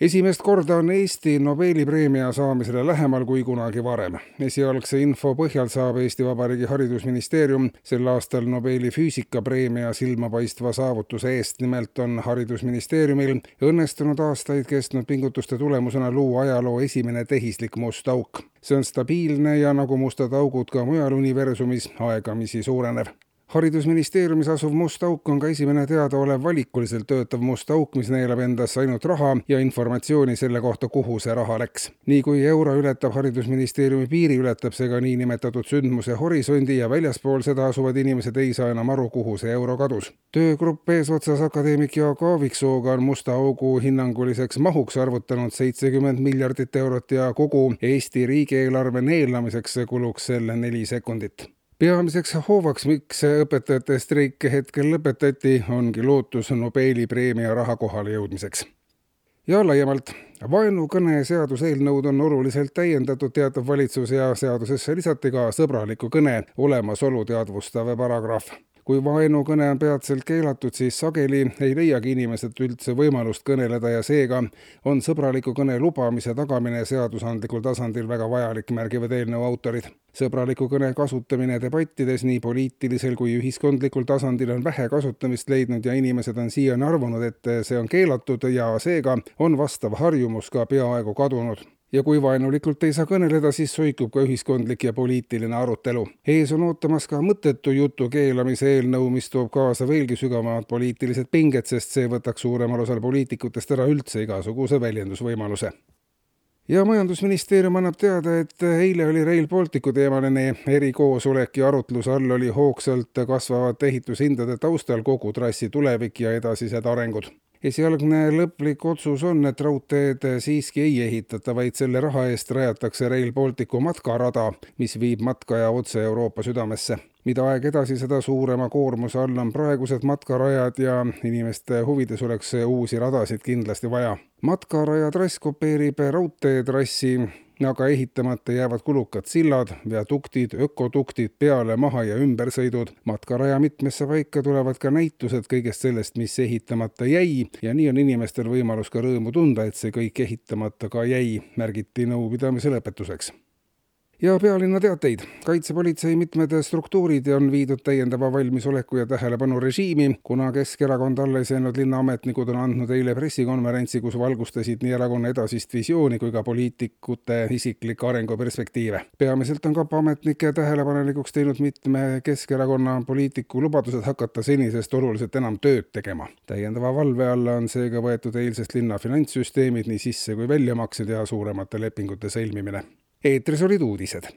esimest korda on Eesti Nobeli preemia saamisele lähemal kui kunagi varem. esialgse info põhjal saab Eesti Vabariigi Haridusministeerium sel aastal Nobeli füüsikapreemia silmapaistva saavutuse eest. nimelt on Haridusministeeriumil õnnestunud aastaid kestnud pingutuste tulemusena luua ajaloo esimene tehislik must auk. see on stabiilne ja nagu mustad augud ka mujal universumis, aegamisi suurenev haridusministeeriumis asuv must auk on ka esimene teadaolev valikuliselt töötav must auk, mis neelab endasse ainult raha ja informatsiooni selle kohta, kuhu see raha läks. nii kui euro ületab haridusministeeriumi piiri, ületab see ka niinimetatud sündmuse horisondi ja väljaspool seda asuvad inimesed ei saa enam aru, kuhu see euro kadus. töögrupp eesotsas akadeemik Jaak Aaviksooga on musta augu hinnanguliseks mahuks arvutanud seitsekümmend miljardit eurot ja kogu Eesti riigieelarve neelamiseks kuluks selle neli sekundit peamiseks hoovaks, miks õpetajate streik hetkel lõpetati, ongi lootus Nobeli preemia raha kohale jõudmiseks. ja laiemalt, vaenukõne seaduseelnõud on oluliselt täiendatud, teatab valitsus ja seadusesse lisati ka sõbraliku kõne olemasolu teadvustav paragrahv kui vaenukõne on peatselt keelatud, siis sageli ei leiagi inimesed üldse võimalust kõneleda ja seega on sõbraliku kõne lubamise tagamine seadusandlikul tasandil väga vajalik, märgivad eelnõu autorid. Sõbraliku kõne kasutamine debattides nii poliitilisel kui ühiskondlikul tasandil on vähe kasutamist leidnud ja inimesed on siiani arvanud, et see on keelatud ja seega on vastav harjumus ka peaaegu kadunud ja kui vaenulikult ei saa kõneleda, siis soikub ka ühiskondlik ja poliitiline arutelu. ees on ootamas ka mõttetu jutu keelamise eelnõu, mis toob kaasa veelgi sügavamad poliitilised pinged, sest see võtaks suuremal osal poliitikutest ära üldse igasuguse väljendusvõimaluse ja majandusministeerium annab teada, et eile oli Rail Balticu teemaline erikoosolek ja arutluse all oli hoogsalt kasvavate ehitushindade taustal kogu trassi tulevik ja edasised arengud esialgne lõplik otsus on, et raudteed siiski ei ehitata, vaid selle raha eest rajatakse Rail Balticu matkarada, mis viib matkaja otse Euroopa südamesse. Mida aeg edasi, seda suurema koormuse all on praegused matkarajad ja inimeste huvides oleks uusi radasid kindlasti vaja. matkaraja trass kopeerib raudteetrassi aga ehitamata jäävad kulukad sillad, viaduktid, ökoduktid, peale, maha ja ümbersõidud. matkaraja mitmesse paika tulevad ka näitused kõigest sellest, mis ehitamata jäi ja nii on inimestel võimalus ka rõõmu tunda, et see kõik ehitamata ka jäi, märgiti nõupidamise lõpetuseks ja pealinna teateid. kaitsepolitsei mitmed struktuurid on viidud täiendava valmisoleku ja tähelepanu režiimi, kuna Keskerakond alles jäänud linnaametnikud on andnud eile pressikonverentsi, kus valgustasid nii erakonna edasist visiooni kui ka poliitikute isiklikke arenguperspektiive. peamiselt on kapo ametnikke tähelepanelikuks teinud mitme Keskerakonna poliitiku lubadused hakata senisest oluliselt enam tööd tegema. täiendava valve alla on seega võetud eilsest linna finantssüsteemid, nii sisse kui väljamaksed ja suuremate lepingute sõlmimine eetris olid uudised